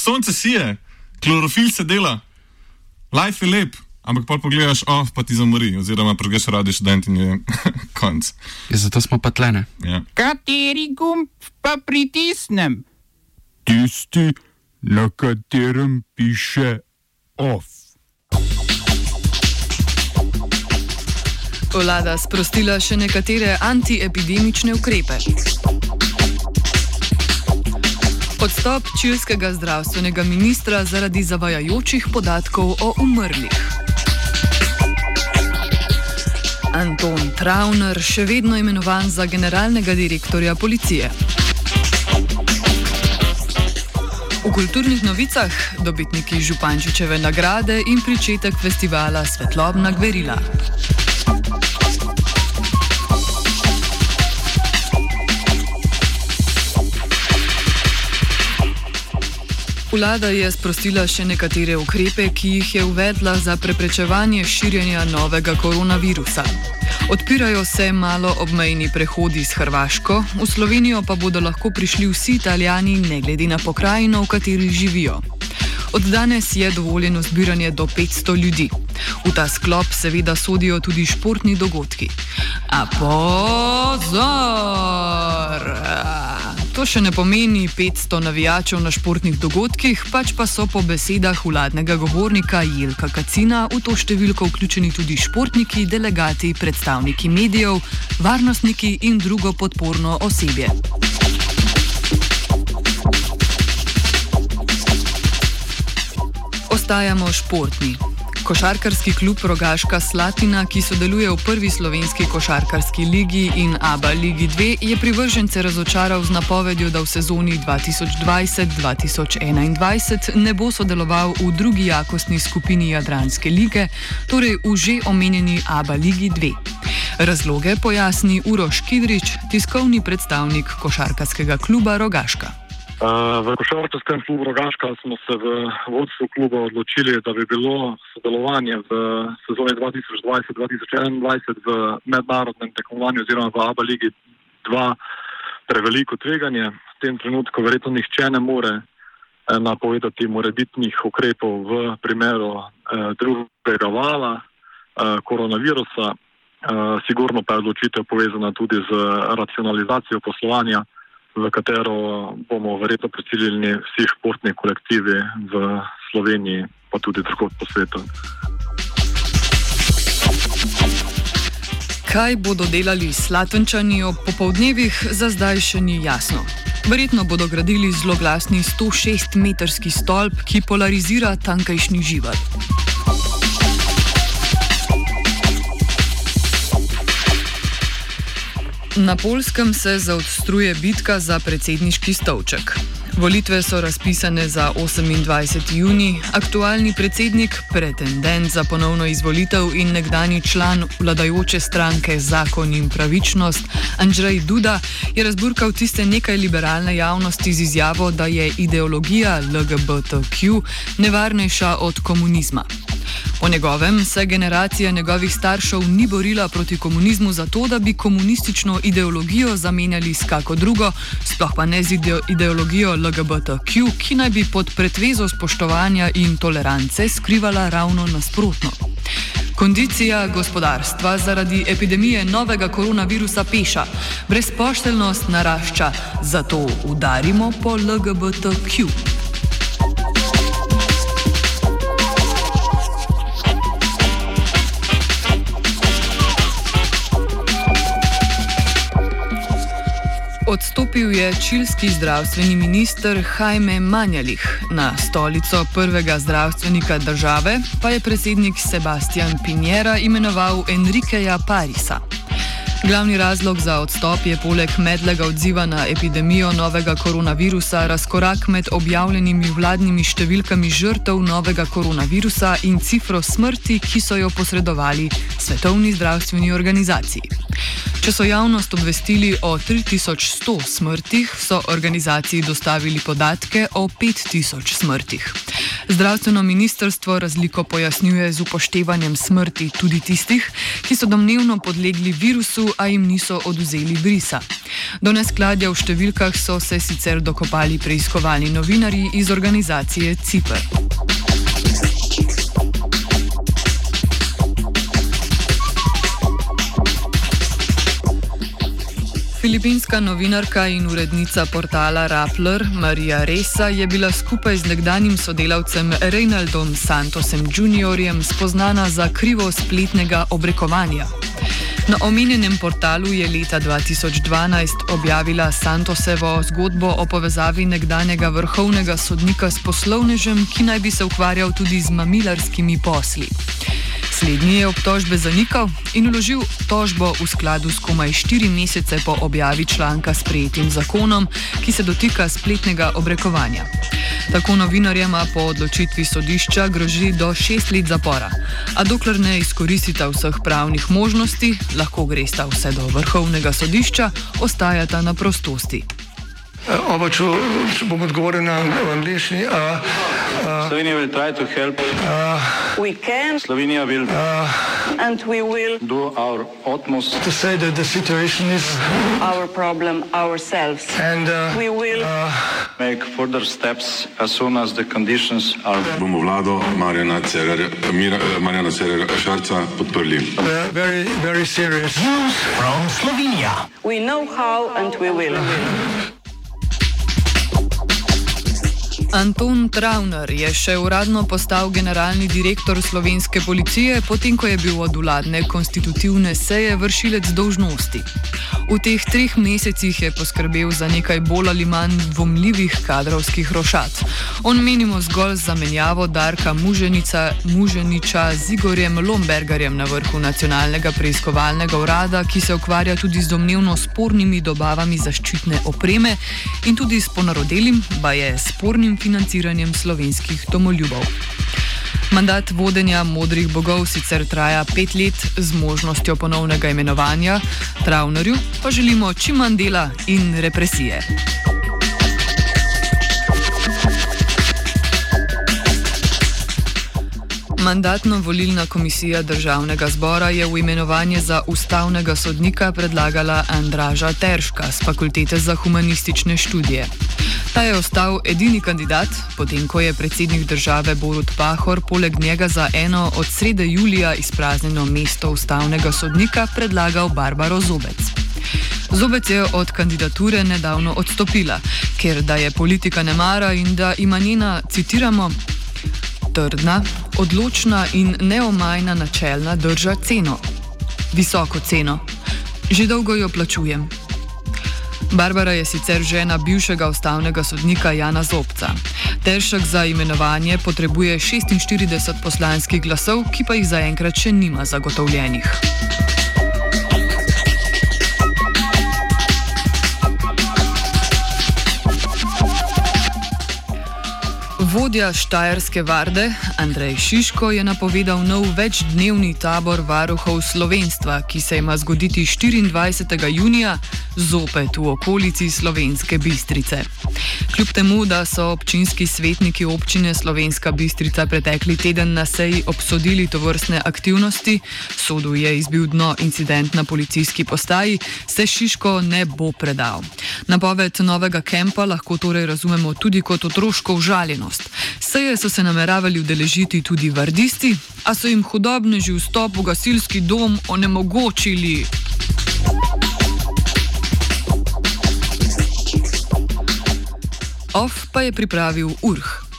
sonce sije, klorofil se dela, life je lep. Ampak pa pogledaš, oh, pa ti zamori, oziroma pregreš radi študent in je konc. Ja, zato smo pa tlene. Ja. Kateri gumb pa pritisnem? Tisti, na katerem piše OF. Vlada sprostila še nekatere antiepidemične ukrepe. Odstop čilskega zdravstvenega ministra zaradi zavajajočih podatkov o umrlih. Anton Travner še vedno imenovan za generalnega direktorja policije. V kulturnih novicah dobitniki Župančičeve nagrade in pričetek festivala Svetlobna Gverila. Vlada je sprostila še nekatere ukrepe, ki jih je uvedla za preprečevanje širjenja novega koronavirusa. Odpirajo se malo obmejni prehodi s Hrvaško, v Slovenijo pa bodo lahko prišli vsi italijani, ne glede na pokrajino, v kateri živijo. Od danes je dovoljeno zbiranje do 500 ljudi. V ta sklop seveda sodijo tudi športni dogodki. A pozor! To še ne pomeni 500 navijačev na športnih dogodkih, pač pa so po besedah vladnega govornika Jelka Kacina v to številko vključeni tudi športniki, delegati, predstavniki medijev, varnostniki in drugo podporno osebje. Ostajamo športni. Košarkarski klub Rogaška Slatina, ki sodeluje v prvi slovenski košarkarski ligi in ABA Ligi 2, je privržence razočaral z napovedjo, da v sezoni 2020-2021 ne bo sodeloval v drugi jakostni skupini Jadranske lige, torej v že omenjeni ABA Ligi 2. Razloge pojasni Uroš Kidrič, tiskovni predstavnik košarkarskega kluba Rogaška. V košarkarskem klubu Rogaška smo se v vodstvu kluba odločili, da bi bilo sodelovanje v sezoni 2020-2021 v mednarodnem tekmovanju oziroma v ABA ligi 2 preveliko tveganje. V tem trenutku verjetno nihče ne more eh, napovedati morebitnih ukrepov v primeru eh, drugega vala eh, koronavirusa. Eh, sigurno pa je odločitev povezana tudi z racionalizacijo poslovanja v katero bomo verjetno prisiljeni vsi športni kolektivi v Sloveniji, pa tudi drugod po svetu. Kaj bodo delali slatenčani ob popovdnevih, za zdaj še ni jasno. Verjetno bodo gradili zelo glasni 106-metrski stolp, ki polarizira tankajšnji žival. Na polskem se zaostruje bitka za predsedniški stolček. Volitve so razpisane za 28. juni, aktualni predsednik, pretendent za ponovno izvolitev in nekdani član vladajoče stranke Zakon in pravičnost, Andrzej Duda, je razburkal tiste nekaj liberalne javnosti z izjavo, da je ideologija LGBTQ nevarnejša od komunizma. Po njegovem se generacija njegovih staršev ni borila proti komunizmu zato, da bi komunistično ideologijo zamenjali s kako drugo, sploh pa ne z ideologijo LGBTQ, ki naj bi pod pretvezo spoštovanja in tolerance skrivala ravno nasprotno. Kondicija gospodarstva zaradi epidemije novega koronavirusa peša, brezpošteljnost narašča, zato udarimo po LGBTQ. Odstopil je čilski zdravstveni minister Jaime Manjalih. Na stolico prvega zdravstvenika države pa je predsednik Sebastian Pinjera imenoval Enrikeja Parisa. Glavni razlog za odstop je poleg medlega odziva na epidemijo novega koronavirusa razkorak med objavljenimi vladnimi številkami žrtev novega koronavirusa in cifro smrti, ki so jo posredovali Svetovni zdravstveni organizaciji. Če so javnost obvestili o 3100 smrtih, so organizaciji dostavili podatke o 5000 smrtih. Zdravstveno ministrstvo razliko pojasnjuje z upoštevanjem smrti tudi tistih, ki so domnevno podlegli virusu, a jim niso oduzeli brisa. Do neskladja v številkah so se sicer dokopali preiskovalni novinarji iz organizacije CIPR. Filipinska novinarka in urednica portala Rappler Marija Resa je bila skupaj z nekdanjim sodelavcem Reynaldom Santosem Jr. spoznana za krivo spletnega obrekovanja. Na omenjenem portalu je leta 2012 objavila Santosevo zgodbo o povezavi nekdanjega vrhovnega sodnika s poslovnežem, ki naj bi se ukvarjal tudi z mamilarskimi posli. Slednji je obtožbe zanikal in uložil tožbo v skladu s komaj štiri mesece po objavi članka s prejetim zakonom, ki se dotika spletnega obrekovanja. Tako novinarjema po odločitvi sodišča groži do šest let zapora, a dokler ne izkoristita vseh pravnih možnosti, lahko gresta vse do vrhovnega sodišča, ostajata na prostosti. Oba, če, če bom odgovoril na angliški. Uh, uh, Slovenija bo poskušala pomagati. Slovenija bo naredila naš utmost, da bo rekla, da je situacija naš problem, naš sebe. In bomo naredili nadaljnje korake, as soon as the conditions are. Bomo vlado Marjana Cererera Šarca podprli. Very, very serious. News from Slovenia. We know how and we will. Anton Travner je še uradno postal generalni direktor slovenske policije, potem ko je bil od vladne konstitutivne seje vršilec dolžnosti. V teh treh mesecih je poskrbel za nekaj bolj ali manj dvomljivih kadrovskih rošat. On menimo zgolj zamenjavo Darka Muženica, Muženiča z Igorjem Lombergarjem na vrhu nacionalnega preiskovalnega urada, ki se ukvarja tudi z domnevno spornimi dobavami zaščitne opreme in tudi s ponarodelim, ba je spornim financiranjem slovenskih domoljubov. Mandat vodenja modrih bogov sicer traja pet let z možnostjo ponovnega imenovanja, Travnerju pa želimo čim manj dela in represije. Mandatno-volilna komisija državnega zbora je v imenovanje za ustavnega sodnika predlagala Andraža Terška z fakultete za humanistične študije. Ta je ostal edini kandidat, potem ko je predsednik države Borut Pahor poleg njega za eno od srede julija izpraznjeno mesto ustavnega sodnika predlagal Barbaro Zobec. Zobec je od kandidature nedavno odstopila, ker da je politika ne mara in da ima njena, citiramo, trdna, odločna in neomajna načelna drža ceno. Visoko ceno. Že dolgo jo plačujem. Barbara je sicer žena bivšega ustavnega sodnika Jana Zobca. Teršek za imenovanje potrebuje 46 poslanskih glasov, ki pa jih zaenkrat še nima zagotovljenih. Vodja Štajerske varde Andrej Šiško je napovedal nov večdnevni tabor varuhov slovenstva, ki se ima zgoditi 24. junija zopet v okolici slovenske bistrice. Kljub temu, da so občinski svetniki občine Slovenska bistrica pretekli teden na seji obsodili to vrstne aktivnosti, sodu je izbil dno incident na policijski postaji, se Šiško ne bo predal. Napoved novega kempa lahko torej razumemo tudi kot otroško užaljenost. Seje so se nameravali udeležiti tudi vardisti, a so jim hudobneži vstop v gasilski dom onemogočili. Off pa je pripravil Urh.